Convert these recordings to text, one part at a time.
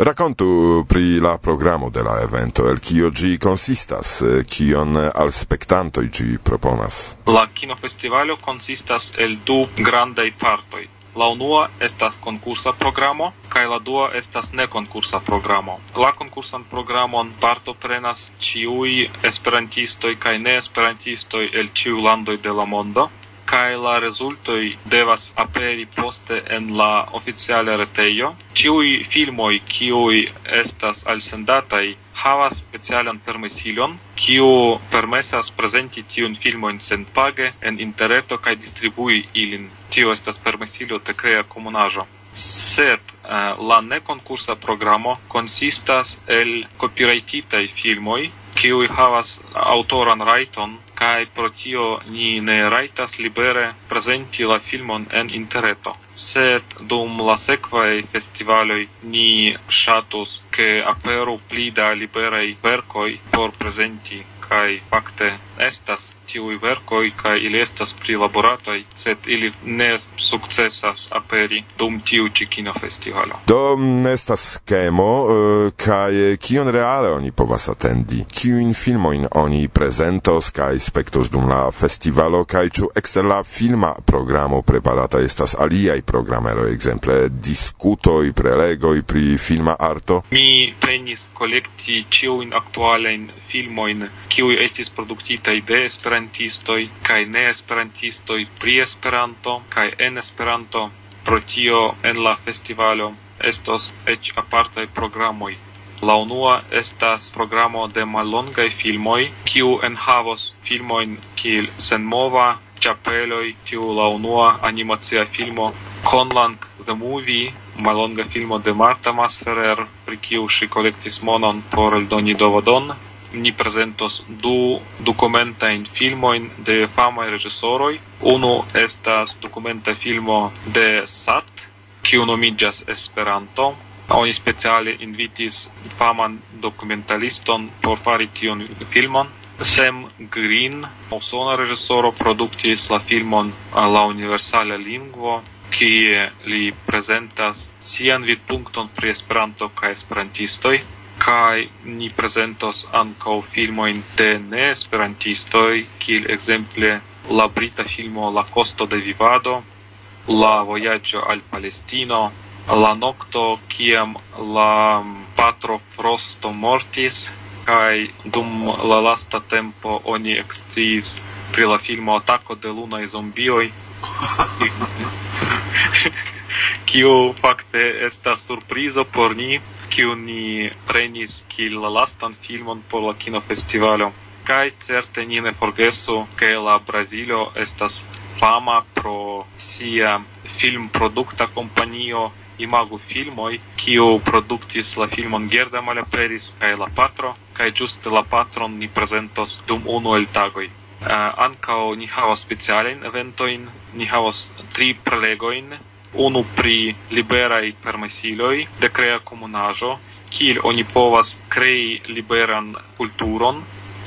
Raccontu pri la programo de la evento, el kio gi consistas, eh, kion al spectantoi gi proponas. La kinofestivalo consistas el du grandai partoi. La unua estas concursa programo, kaj la dua estas neconcursa programo. La concursan programon parto prenas ciui esperantistoi kaj ne esperantistoi el ciu landoi de la mondo kai la rezultoj devas aperi poste en la oficiala retejo. Ĉiuj filmoj kiuj estas alsendataj havas specialan permesilon, kiu permesas prezenti tiun filmojn senpage en interreto kaj distribui ilin. Tio estas permesilo de krea komunaĵo. Sed eh, la nekonkursa programo konsistas el copyrigititaj filmoj, kiuj havas aŭtoran rajton kai pro tio ni ne raitas libere prezenti la filmon en interreto. Sed dum la sekvaj festivaloj ni ŝatus, ke aperu pli da liberaj verkoj por prezenti kai fakte estas tiui verkoi kai ili estas prilaboratoi, sed ili ne sukcesas aperi dum tiu ci kino festivalo. Do estas skemo uh, eh, kaj eh, kion reale oni povas atendi? Kiuin filmoin oni prezentos kaj spektos dum la festivalo kai ĉu ekster la filma programo preparata estas aliaj programero, ekzemple diskutoj, prelegoj pri filma arto? Mi prenis kolekti ĉiujn aktualajn filmojn kiuj estis produktitaj de Esperanto esperantistoj kaj neesperantistoj pri Esperanto kaj en Esperanto. Pro tio en la festivalo estos eĉ apartaj programoj. La unua estas programo de mallongaj filmoj, kiu enhavos filmojn kiel Senmova, Ĉapeloj, tiu la unua animacia filmo Conlang the Movie, mallonga filmo de Marta Masferer, pri kiu ŝi kolektis monon por eldoni dovadon, ni presentos du dokumentajn filmojn de fama regisoroi uno estas dokumenta filmo de Sat, kiu nomiĝas Esperanto. Oni speciale invitis faman dokumentaliston por fari tion filmon. Sam Green, usona reĝisoro, produktis la filmon la universala lingvo, kie li prezentas sian vidpunkton pri Esperanto kaj esperantistoj kai ni presentos ankaŭ filmojn de neesperantistoj, kiel ekzemple la brita filmo La costo de vivado, la vojaĝo al Palestino, la nokto kiam la mm, patro Frosto mortis kai dum la lasta tempo oni eksciis pri la filmo Atako de lunaj zombioj kiu fakte estas surprizo por ni kiu ni prenis kiel la lastan filmon por la kinofestivalo. Kaj certe ni ne forgesu, ke la Brazilo estas fama pro sia filmprodukta kompanio imago filmoj, kiu produktis la filmon Gerda malaperis kaj la patro, kaj ĝuste la patron ni prezentos dum unu el tagoj. Uh, ankaŭ ni havas specialajn eventojn, ni havas tri prelegojn unu pri liberaj permesiloj de krea komunaĵo kiel oni povas krei liberan kulturon.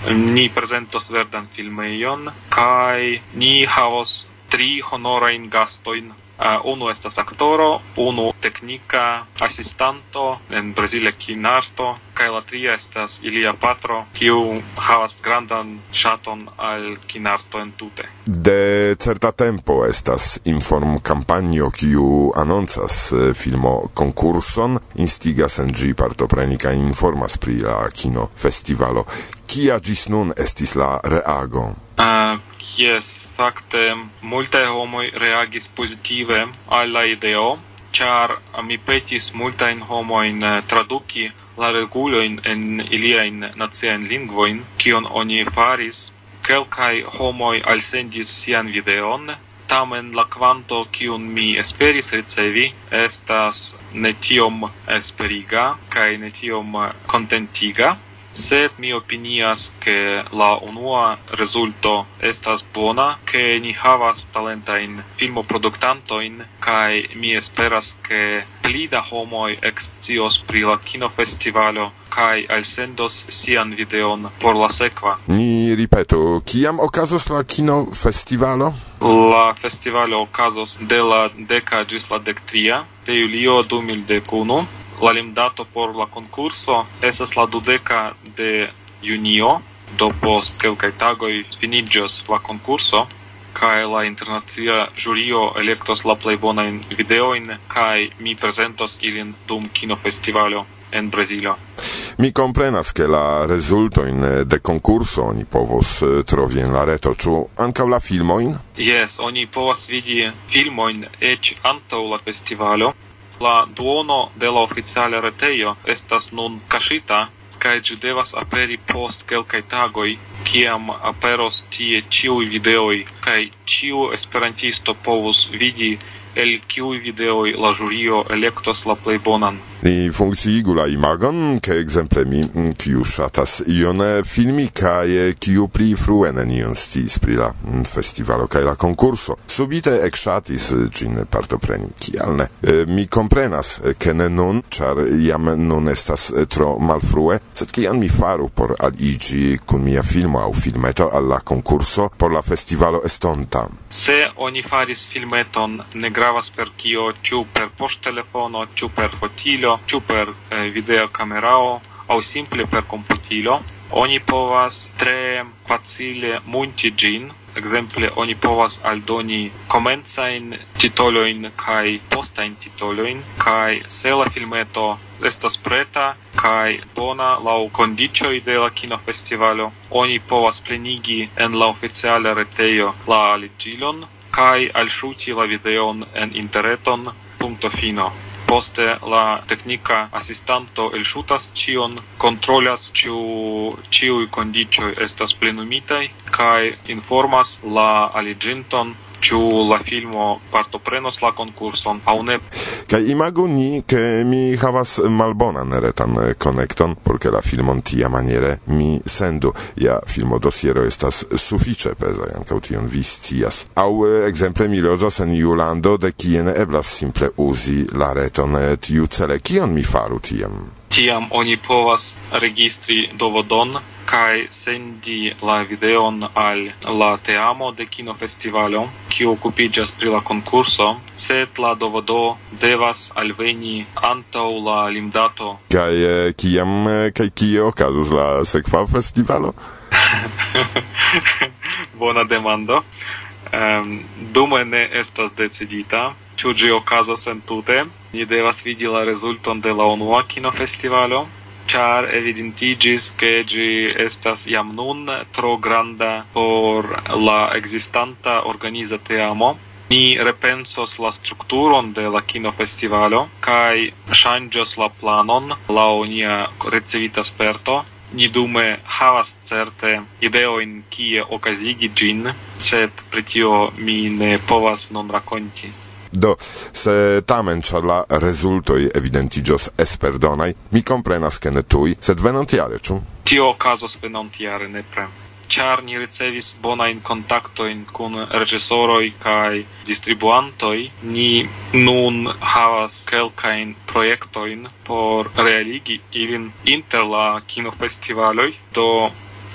Ni prezentos verdan filmejon kaj ni havos tri honorajn gastojn uh, unu estas aktoro, unu teknika asistanto en brazila kinarto kaj la tria estas ilia patro, kiu havas grandan ŝaton al kinarto entute. De certa tempo estas inform kampanjo kiu anoncas eh, filmo konkurson, instigas en ĝi partopreni kaj informas pri la kino festivalo. Kia ĝis nun estis la reago? Uh, Yes, fakte multe homoj reagis pozitive al la ideo, ĉar mi petis multajn homojn eh, traduki la regulojn en iliajn naciajn lingvojn, kion oni faris. Kelkaj homoj alsendis sian videon, tamen la kvanto kiun mi esperis ricevi estas ne tiom esperiga kaj ne tiom kontentiga sed mi opinias che la unua resulto estas bona, che ni havas talentain filmoproductantoin, kai mi esperas che pli da homoi excios pri la kinofestivalo kai alsendos sian videon por la sekva. Ni ripetu, kiam okazos la kinofestivalo? La festivalo okazos de la deka gis la dektria de julio 2011 La limdato por la concurso esas la dudeca de junio, do post kelkaj tagoj finiĝos la concurso kaj la internacia jurio elektos la plej bonajn videojn kaj mi prezentos ilin dum kinofestivalo en Brazilo. Mi comprenas che la resulto in de concurso oni povos eh, trovi in la reto ciu anca la filmoin? Yes, oni povos vidi filmoin ec antaŭ la festivalo la duono de la oficiale retejo estas nun kaŝita kaj ĝi devas aperi post kelkaj tagoj, kiam aperos tie ĉiuj videoj kaj ĉiu esperantisto povus vidi el kiuj videoj la ĵurio elektos la plej bonan ni funkciigu la imagon, ke exemple mi, mm, kiu ŝatas ion eh, filmi kaj eh, kiu pli frue nenion stis pri la mm, festivalo kaj la konkurso. Subite ekŝatis eh, cin partopreni, kial ne? Mi komprenas, ke ne nun, ĉar jam nun estas tro malfrue, sed kian mi faru por aliĝi kun mia filmo au filmeto al la konkurso por la festivalo estonta? Se oni faris filmeton, ne gravas per kio, ciu per poŝtelefono, ciu per fotilo, video ĉu per eh, videokamerao aŭ simple per komputilo oni povas tre facile munti ĝin Exemple, oni povas aldoni komencajn titolojn kaj postajn titolojn, kaj se la filmeto estas preta kaj bona laŭ kondiĉoj de la kinofestivalo, oni povas plenigi en la oficiala retejo la aliĝilon kaj alŝuti la videon en interreton punto fino. Poste la tecnica assistanto el shutas cion controlas ciu ĉiuj condicio estas plenumitai kai informas la aliginton ĉu la filmo partoprenos la konkurson aŭ ne. Kaj imagu ni, ke mi havas malbonan retan konekton, por ke la filmon tia maniere mi sendu. Ja filmo dosiero estas sufiĉe peza, ankaŭ tion vi scias. Aŭ eh, ekzemple mi loĝas en Julando, de kien eblas simple uzi la reton eh, tiucele. Kion mi faru tiam? Tiam oni povas registri dovodon kai sendi la videon al la teamo de kinofestivalo, ki okupiĝas pri la konkurso, sed la dovodo devas alveni antaŭ la limdato. kai eh, kiam eh, kaj kio okazos la sekva festivalo? Bona demando. Um, dume ne estas decidita, ĉu ĝi okazos entute, ni devas vidi la rezulton de la unua kinofestivalo, char evidentigis che gi estas jam nun tro granda por la existanta organiza teamo. Ni repensos la strukturon de la kinofestivalo kaj ŝanĝos la planon laŭ nia ricevita sperto. Ni dume havas certe ideojn kie okazigi gin, sed pri tio mi ne povas non raconti. Do, se tamen ĉar la rezultoj evidentiĝos esperdonaj, mi komprenas ke ne tuj, sed venontjare, ĉu? Tio okazos venontjare nepre. Ĉar ni ricevis bonajn kontaktojn kun reĝisoroj kaj distribuantoj, ni nun havas kelkajn projektojn por realigi ilin inter la kinofestivaloj, do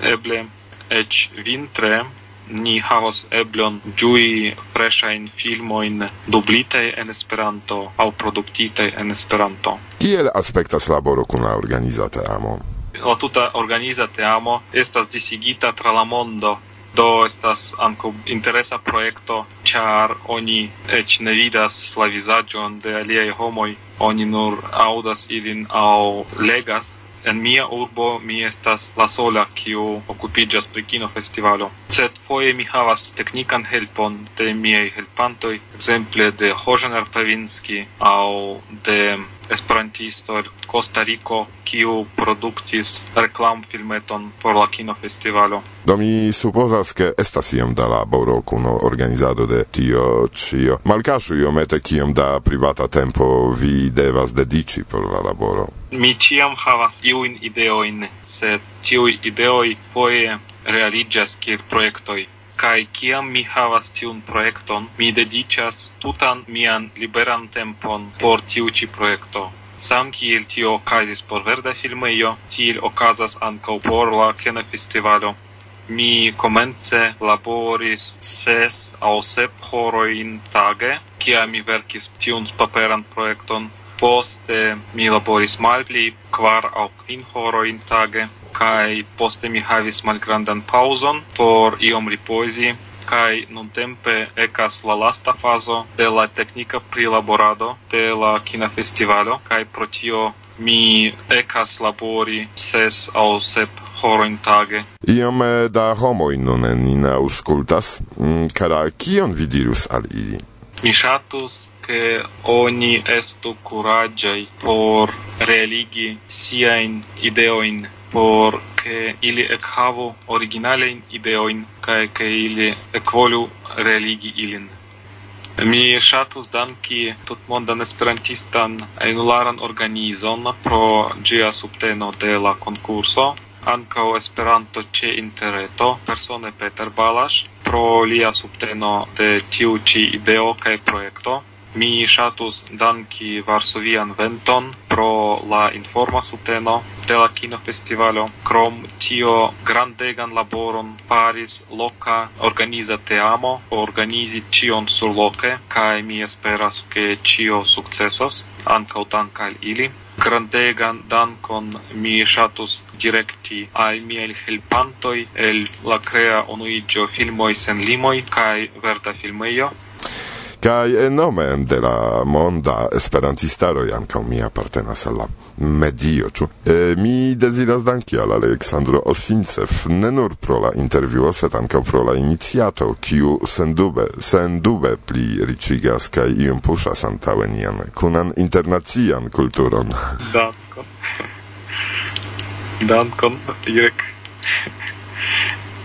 eble eĉ vintre ni havos eblon ĝui freshajn filmojn dublitaj en Esperanto aŭ produktitaj en Esperanto. Kiel aspektas laboro kun la organizata amo? La tuta organizata amo estas disigita tra la mondo do estas anko interesa projekto char oni eĉ ne vidas la vizaĝon de aliaj homoj oni nur audas ilin au legas en mia urbo mi estas la sola kiu okupiĝas pri kino festivalo. Sed foje mi havas teknikan helpon de miaj helpantoj, ekzemple de Hojan Pavinski aŭ de esperantisto el Kostariko, kiu produktis reklamfilmeton por la kinofestivalo. Do mi supozas, ke estas iom da laboro kun organizado de tio ĉio. Malkaŝu iomete kiom da privata tempo vi devas dediĉi por la laboro. Mi ĉiam havas iujn ideojn, sed tiuj ideoj foje realiĝas kiel projektoj. Kai kiam mi havas tiun projekton, mi dediĉas tutan mian liberan tempon por tiu ĉi projekto. Sam kiel tio okazis por verda filmejo, tiel okazas ankaŭ por la kena festivalo. Mi komence laboris ses aŭ sep horojn tage, kiam mi verkis tiun paperan projekton. Poste mi laboris malpli kvar aŭ kvin horojn tage kai poste mi havis malgrandan pauzon por iom ripozi kai non tempe ekas la lasta fazo de la teknika prilaborado de la kina festivalo kai pro tio mi ekas labori ses au sep horoin tage. Iom eh, da homoj nun ni aŭskultas, mm, kara kion vi dirus al ili? Mi shatus che oni estu curagiai por realigi siain ideoin por che ili echavu originalein ideoin kaj ke ili ekvolu realigi ilin. Mi ŝatus danki tutmondan esperantistan enularan organizon pro ĝia subteno de la konkurso, ankaŭ Esperanto ĉe interreto, persone Peter Balas, pro lia subteno de tiu ĉi ideo kaj projekto. Mi shatus danki Varsovian Venton pro la informa subteno de la kinofestivalo. Krom tio grandegan laboron paris loka organiza teamo, organizi tion sur loke kaj mi esperas ke tio sukcesos ankaŭ dank al ili. Grandegan dankon mi shatus direkti al miel helpantoj el la crea unuiĝo filmoi sen limoi kaj verda filmejo. Kai nome de la monda esperantistaro ankaŭ mi apartenas al la medio, ĉu? E, mi deziras danki al Aleksandro Osincev ne nur pro la intervjuo, sed ankaŭ pro la iniciato, kiu sendube, sendube pli riĉigas kaj iom puŝas antaŭen nian kunan internacian kulturon. Dankon. Dankon, Irek.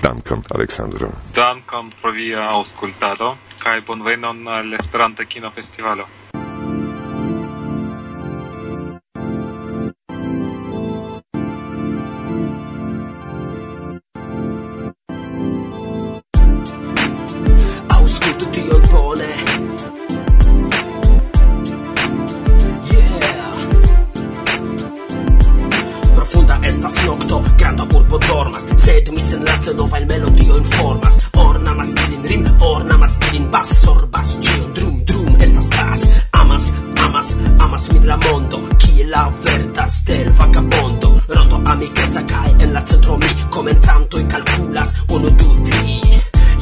Dankon, Aleksandro. Dankon pro via aŭskultado kaj bonvenon al Esperanta Kino Festivalo. Aŭskultu tion bone. Yeah. Profunda estas nokto, granda urbo dormas, sed mi senlace novajn melodiojn formas, ornamas ilin Marin bas sorbas ĉion drum drum estas tas Amas, amas, amas min la mondo Kiel la verda stel vagabondo. Rondo amikeca kaj en la centro mi i calculas, uno du tri.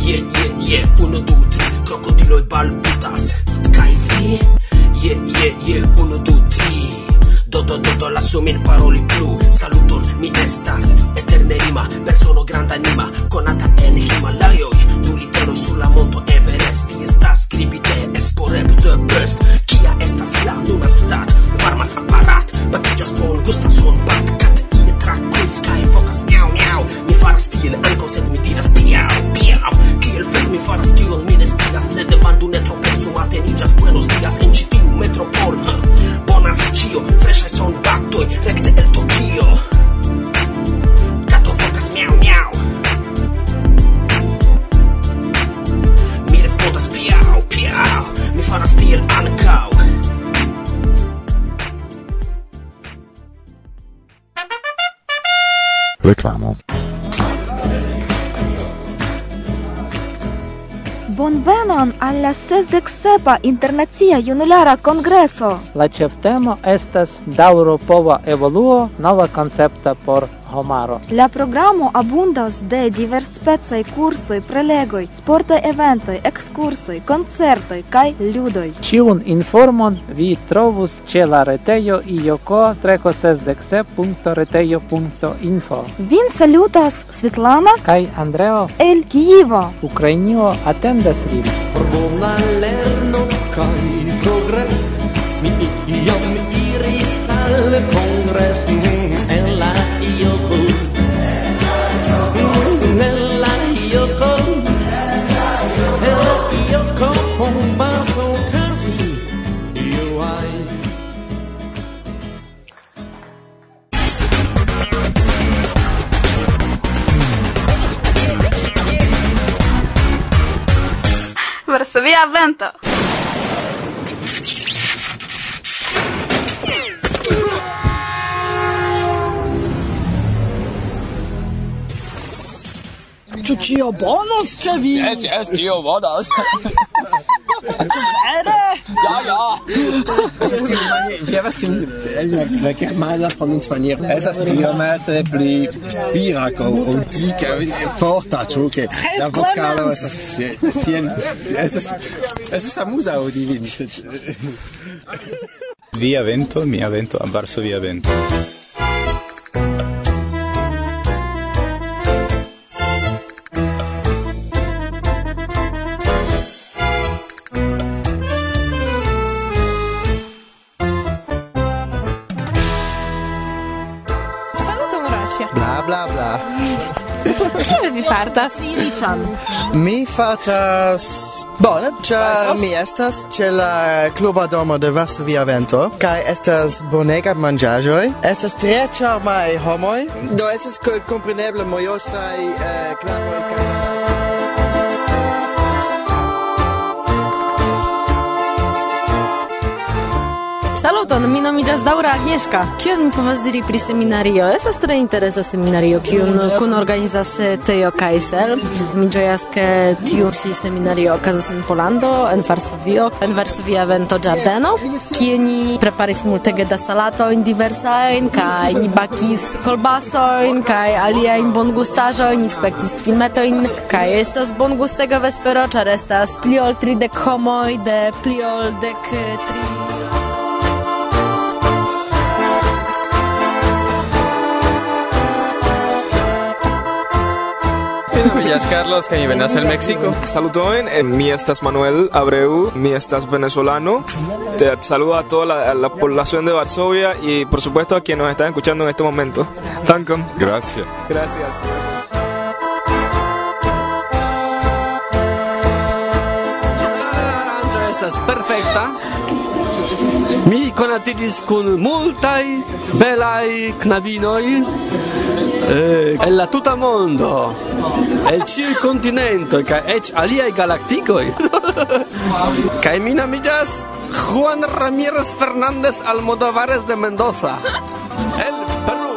Ye ye ye uno du tri. Krokodiloj balbutas kai vi? ye ye ye uno du tri. Do, do, do, do, lasu min paroli plu. Saluton, mi estas eterne rima Persono grandanima, con massa para famo. Bonvenon al la 67a Internacia Junulara Kongreso. La ĉeftemo estas daŭropova evoluo, nova koncepto por homaro. La programo abundas de diverspecaj kursoj, prelegoj, sportaj eventoj, ekskursoj, koncertoj kaj ludoj. Ĉiun informon vi trovus ĉe la retejo ioko360.retejo.info. Vin salutas Svetlana kaj Andreo el Kijevo. Ukrainio atendas vin. Por bona lerno kaj progres mi iam iris al kongres Tio Czy ci obonos przewił? Jest, jest. ja, ja. Das ist die wir was zum la Germana pronuncieren. Esas idiomate pli viraco und dica forta choque. La vocale es sien es es es amusa o divin. Via vento, mia vento, a Varsovia vento. estas? Feliĉan. Mi fatas bone, ĉar mi estas ĉe la kluba domo de Varsovia Vento kaj estas bonega manĝaĵoj. Estas tre ĉarmaj homoj, do estas kompreneble mojosaj eh, knaboj kaj Saluton, mi nomiĝas Daura Agnieszka. Kion mi povas diri pri seminario? Estas tre interesa seminario, kiun kun organizas Teo Kaisel. Mi ĝojas, ke tiu ĉi seminario okazas en Polando, en Varsovio, en Varsovia vento ĝardeno, kie ni preparis multege da salatojn diversajn kaj ni bakis kolbasojn kaj aliajn bongustaĵojn, inspektis filmetojn kaj estas bongustega vespero, ĉar estas pli ol tridek homoj de pli ol dek tri Mi nomiĝas Carlos venas el Mexico. Salutojn, eh, mi estas Manuel Abreu, mi estas venezolano. Te saludo a toda la, a la población de Varsovia y por supuesto a quienes nos están escuchando en este momento. Grazie. Gracias. aranĝo estas perfekta. Mi konatiĝis kun multaj belaj knabinoj eh, el la tuta mondo. El ciu continente ca ec aliai galacticoi. Cae mi nomigas Juan Ramírez Fernández Almodóvares de Mendoza. El Perú.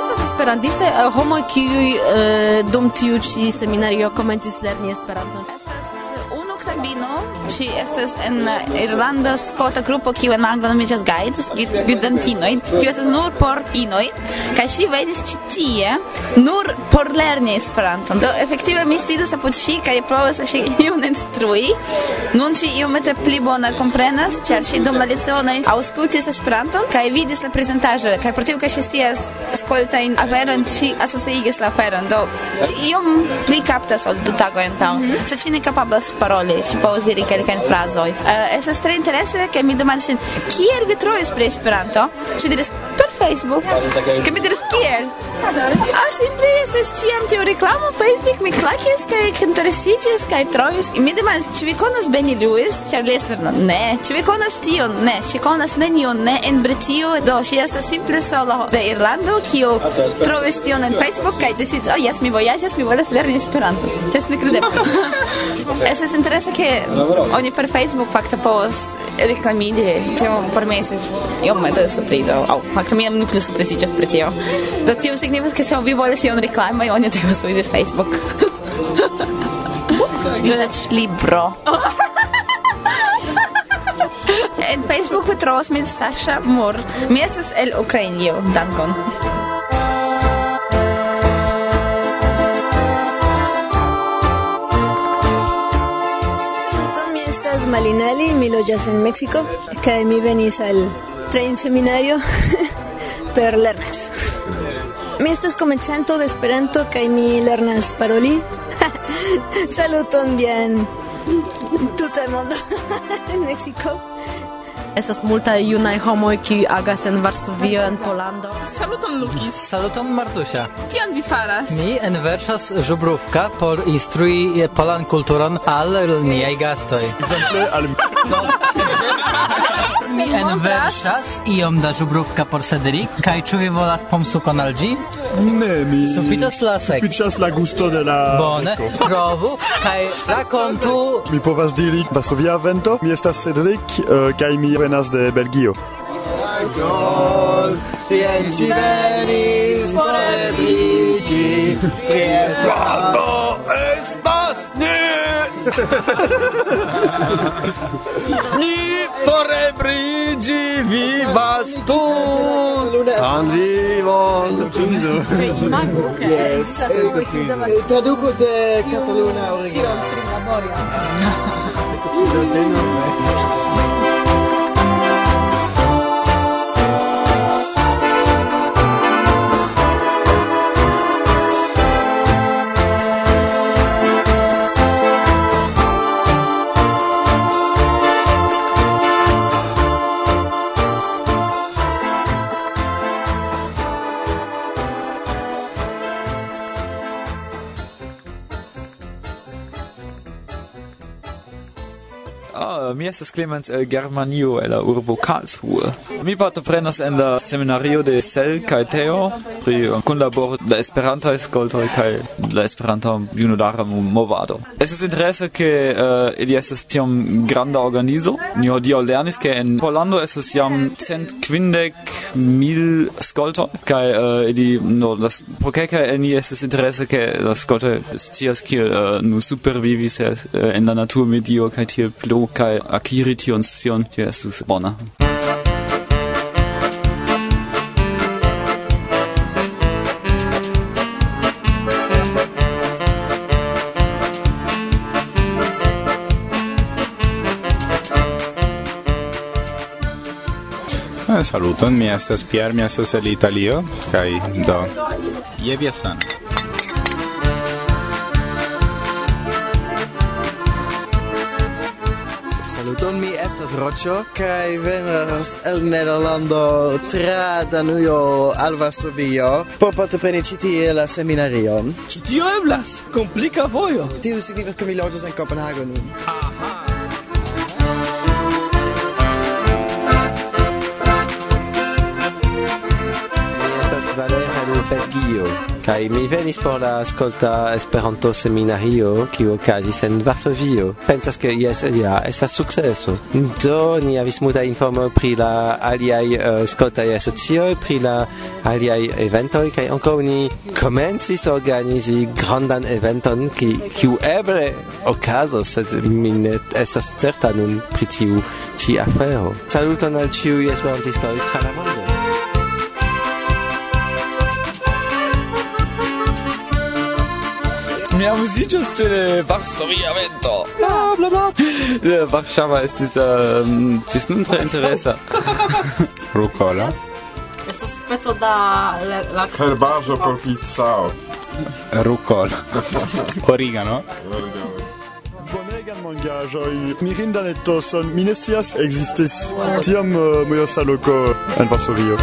Estas esperantiste homoj kiuj eh, dum tiu ĉi seminario komencis lerni Esperanton. Ŝi estas en Irlanda skota grupo kiu en angla nomiĝas Guides, gidantinoj, kiu estas nur por inoj, kaj ŝi venis ĉi tie nur por lerni Esperanton. Do efektive mi sidas apud ŝi kaj provas ŝi iun instrui. Nun ŝi iomete pli bone komprenas, ĉar ŝi dum la lecionoj aŭskultis Esperanton kaj vidis la prezentaĵon kaj pro tio ke ŝi scias skoltajn aferojn ŝi asociigis la aferon. Do ŝi iom pli kaptas ol du tagojn antaŭ. Mm -hmm. Sed ŝi ne kapablas paroli, ŝi povas diri ke kelka en frazoj. Uh, estas tre interese ke mi demandis kiel vi trovis pri Esperanto? Ŝi diris per Facebook. Ke mi diris kiel? A simple estas tiam tiu reklamo Facebook mi klakis kaj interesiĝis kaj trovis mi demandis ĉu vi konas Benny Lewis? Ĉar li estas ne. Ĉu vi konas tion? Ne. Ŝi konas nenion? Ne. En Britio? Do ŝi estas simple sola de Irlando kiu trovis tion en Facebook kaj decidis oh jes mi vojaĝas mi volas lerni Esperanton estas nekredebla estas interesa ke oni per Facebook fakte povas reklamigi tion por mi estas iomete surprizo aŭ fakte mi jam ne plu surpriziĝas pri tio. Do tio significa que se ovi bolje si on reklama i on je treba suzi Facebook. Gledač libro. en Facebook vertrouwens met Sasha Moor. Meestens el Ukrainio. Dankon. Estás Malinali, Milo Jazz en México, Academy Venice al Train Seminario, Perlerras. Mi estas komencanto de Esperanto kaj mi lernas paroli. Saluton bien. Tuta mondo en Meksiko. Estas multaj junaj homoj kiuj agas en Varsovio en Pollando. Saluton Lukis. Saluton Martusia. Kion vi faras? Mi enverŝas ĵubrufka por instrui polan kulturon al niaj gastoj. Ekzemple al mi. mi enversas iom da żubrówka por Cedric, kaj ĉu vi volas pomsukon al ĝi? Ne, mi... Sufiĉas la sek. Sufiĉas la gusto de la... Bone, provu, kaj rakontu... Mi povas diri, Vasovia vento, mi estas Cedric, uh, kaj mi venas de Belgio. Gol, tien ci venis por ebliĝi, pri Esperanto estas ni! Ni vorrei brigi vivas tu. Tan vivon Imago Yes. Traduco de Cataluna originale. Sì, un estas Clemens el Germanio, el la urbo Karlsruhe. Mi partoprenas en la seminario de Sel kaj Teo pri kunlaboro de Esperantaj skoltoj kaj la Esperanta junulara movado. Estas interese ke uh, ili estas tiom granda organizo. Ni hodiaŭ lernis ke en Pollando estas jam cent kvindek mil skoltoj kaj uh, ili no las pro kelkaj el ni estas interese ke la skoltoj scias kiel uh, nu supervivis uh, en la naturmedio kaj tiel plu kaj akiri tion scion, tio estus bona. Eh, saluton, mi estas Pierre, mi estas el Italio, kai do, je via sana. Roĉo kai venas el Nederlando tra Danujo al Varsovio por partopreni ĉi tie la seminarion. Ĉu tio eblas? Komplika vojo. Tio signifas ke mi loĝas en Kopenhago nun. Aha. Mi estas Valera de Belgio. Kai mi venis por la ascolta Esperanto seminario ki okazis en Varsovio. Pensas ke jes ja yeah, estas sukceso. Do ni havis multa informo pri la aliaj uh, eh, skoltaj e asocioj, pri la aliaj eventoj kaj ankaŭ ni komencis organizi grandan eventon ki kiu eble okazos, sed mi ne estas certa nun pri tiu ĉi afero. Saluton al ĉiuj esperantistoj tra la mondo. mia amuziĝas ĉe Varsovia vento. Bla bla bla. Ja, Varŝava estis um, ĝis nun tre interesa. Rukola. Estas speco da la, la herbaĵo por pizzao. Rukola. Origano. Bonegan mangaĵoj, mirindan etoson, mi ne scias ekzistis tiam uh, mojosaloco en Varsovio.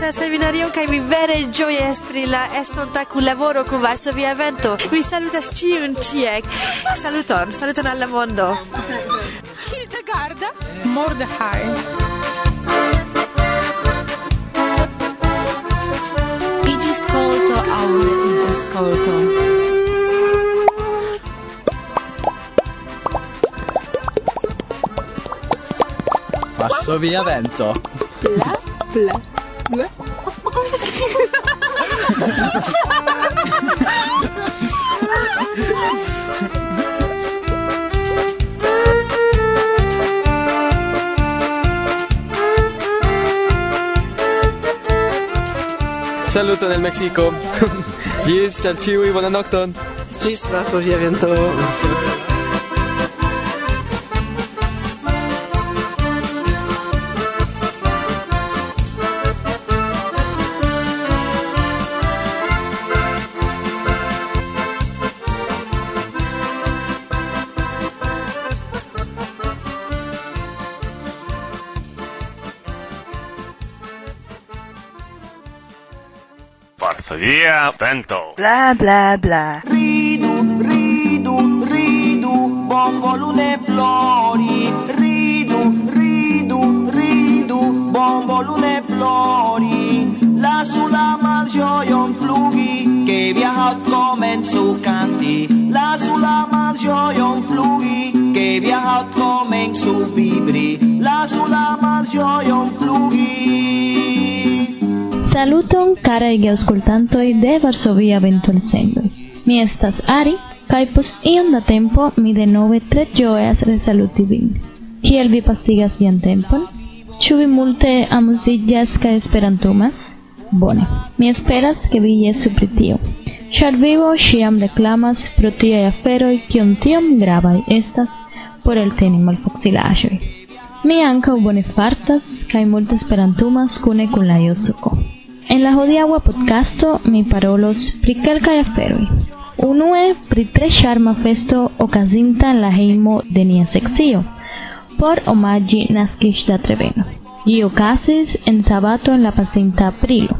sa seminarionka i mi vere gioie esprila eston taku lavoro kun vasa via evento. Mi salutas ciun ciek. Saluton, saluton alla mondo. Hildegard Mordechai. ascolto aule il ascolto Passo via vento Pla, pla. Saluto nel Mexico. Gis, ciao ciui, buona nocton. Gis, la via vento. Via vento. Bla bla bla. Ridu, ridu, ridu, bombolune flori. Ridu, ridu, ridu, bombolune flori. La sulla malgioion flugi, che viaja come su canti. La sulla malgioion flugi, che viaja come su vibri. La sulla malgioion flugi, Saluton, caraj geaŭskultantoj de Varsovia Ventolsendoi. Mi estas Ari, kai post iom da tempo mi denove tre ĝojas resaluti vin. Kiel vi pasigas vian tempon? Ĉu vi multe amuziĝas kaj esperantumas? Bone, mi esperas ke vi jesu pri tio. Ĉar vivo ĉiam reklamas pro tiaj aferoj kiom tiom gravaj estas por elteni malfacilaĵoj. Mi ankaŭ bone fartas kaj multe esperantumas kune kun la Josuko. En la hodiagua podcasto mi parolos pri kelkaj aferoj. Unue pri tre charma festo okazinta en la hejmo de nia sekcio por omaĝi naskiĝdatreveno. Ĝi okazis en sabato en la pasinta aprilo.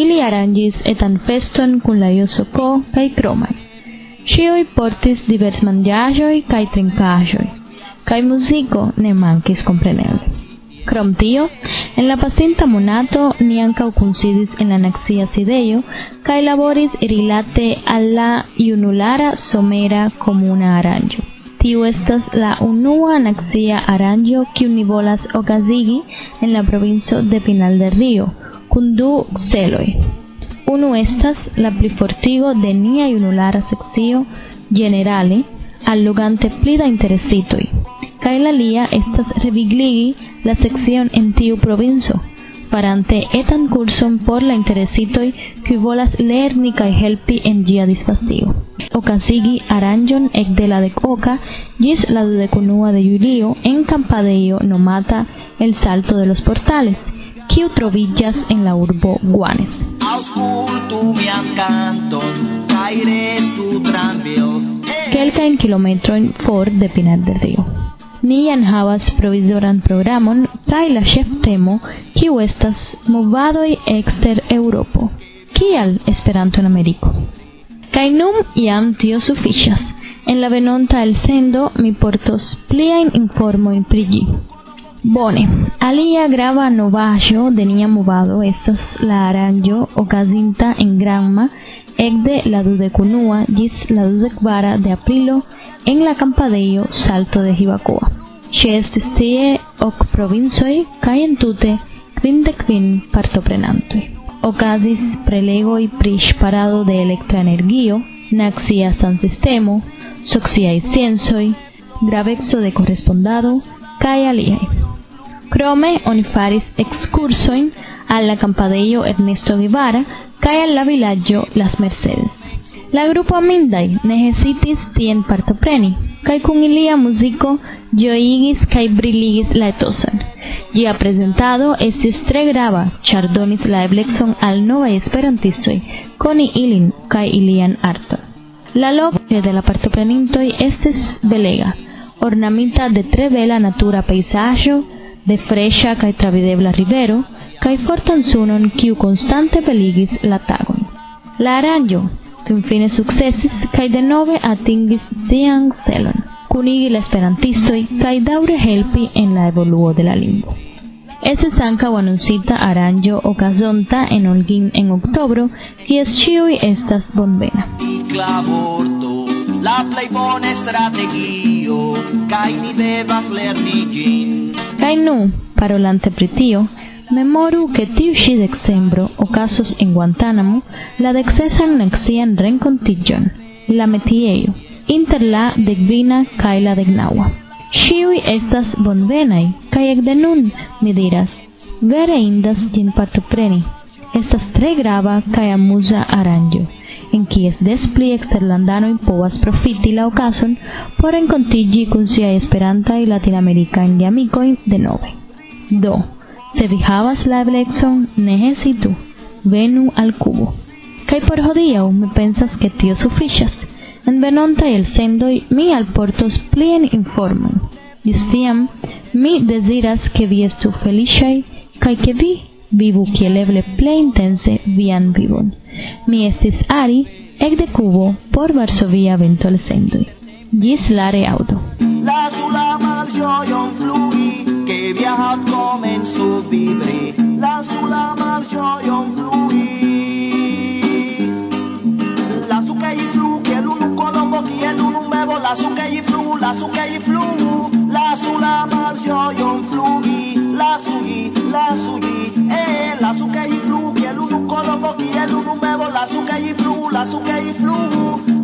Ili aranĝis etan feston kun la Josoko kaj kromaj. Ĉiuj portis diversmanĝaĵoj kaj trinkaĵoj, kaj muziko ne mankis kompreneble. Crom tio, en la pacinta monato ni ancau considis en la naxia sideio, cae laboris rilate alla iunulara somera comuna aranjo. Tiu estas la unua naxia aranjo kiu ni volas okazigi en la provinco de Pinal del Rio, kun du celoj. Unu estas la plifortigo de nia junulara sekcio generale allogante pli da interesitoj, kaj la alia estas revigligi la sekcion en tiu provinco, farante etan curson por la interesitoj kiu volas lerni kaj helpi en ĝia disvastigo ocasigi aranjon ec de la decoca gis la dudecunua de julio en campadeio nomata el salto de los portales quiu trovillas en la urbo Guanes. Auscultu mian canton, caires tu tranvio. For de Pinar del Rio. Ni enhavas provizoran programon kaj la ĉeftemo, kiu estas movadoj ekster Eŭropo. Kial Esperanto en Ameriko? Kaj nun jam tio sufiĉas. En la venonta el sendo mi portos pliajn informojn pri ĝi. Bone, alia grava novaĵo de nia movado estas la aranĝo okazinta en Granma Ecde Ladu de Cunúa, Gis Ladu de Kvara de Aprilo, en la Campadeio, Salto de Jibacoa. Xestistie hoc provinsoi, caentute, quindecvin partoprenantui. Ocasis prelegoi prisparado de electra energio, naxia san sistemo, soxiai ciensoi, gravexo de correspondado, cae aliae. Krome oni faris ekskursojn al la Ernesto Guevara kaj al la vilaĝo Las Mercedes. La grupo Mindaj Nehesitis tien partopreni, kaj kun ilia muziko ĝojigis kaj briligis la etoson. Ĝia prezentado estis tre grava, chardonis la eblecon al novaj esperantistoj koni ilin kaj ilian arton. La loĝo de la partoprenintoj estis belega, ornamita de tre bela natura pejzaĝo, de freŝa kaj travidebla rivero kaj fortan sunon kiu konstante beligis la tagon. La aranĝo finfine sukcesis kaj denove atingis sian celon, kunigi la esperantistoj kaj daŭre helpi en la evoluo de la lingvo. Estis ankaŭ anoncita aranĝo okazonta en Olgin en oktobro, kies ĉiuj estas bonvena. La strategio ni devas lerni. Kai nu, parolante pri tio, memoru che tiu sci dexembro casos in Guantanamo la dexesan nexian rencontigion, la metieio, inter la decvina cae la decnaua. Sciui estas bonvenai, cae ec de nun, mi diras, vere indas gin partopreni. Estas tre grava cae amusa aranjo. en kies despliek serlandanojn povas profiti la okazon por renkontiĝi kun siaj Esperantaj latinamerikajn geamikojn denove. Do, se vi la eblecon, ne hezitu, venu al Kubo. Kaj por hodiaŭ mi pensas ke tio sufiĉas. En venontaj elsendoj mi alportos plien informojn. Ĝis tiam, mi deziras ke vi estu feliĉaj kaj ke vi vivu kiel eble plej intense vian vivon. Mi estis Ari, ekde Kubo por Varsovia ventolsendoj. Gis la reaŭdo. La sola malĝojon flui, ke via hat komencu vibri. La sola malĝojon flui. La suke i flu, kiel unu kolombo, kiel unu bebo. La suke i flu, la suke i flu. La sola malĝojon flui, la sugi lasu gi eh lasu ke i flu ki elu nu kolobo ki elu nu me lasu ke i flu lasu ke i flu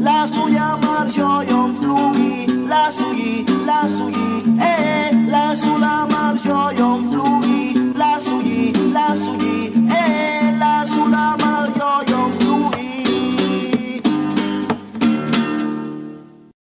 la ya mar yo yo flu gi lasu gi lasu gi e lasu la mar yo yo flu gi lasu gi lasu gi e lasu la mar yo yon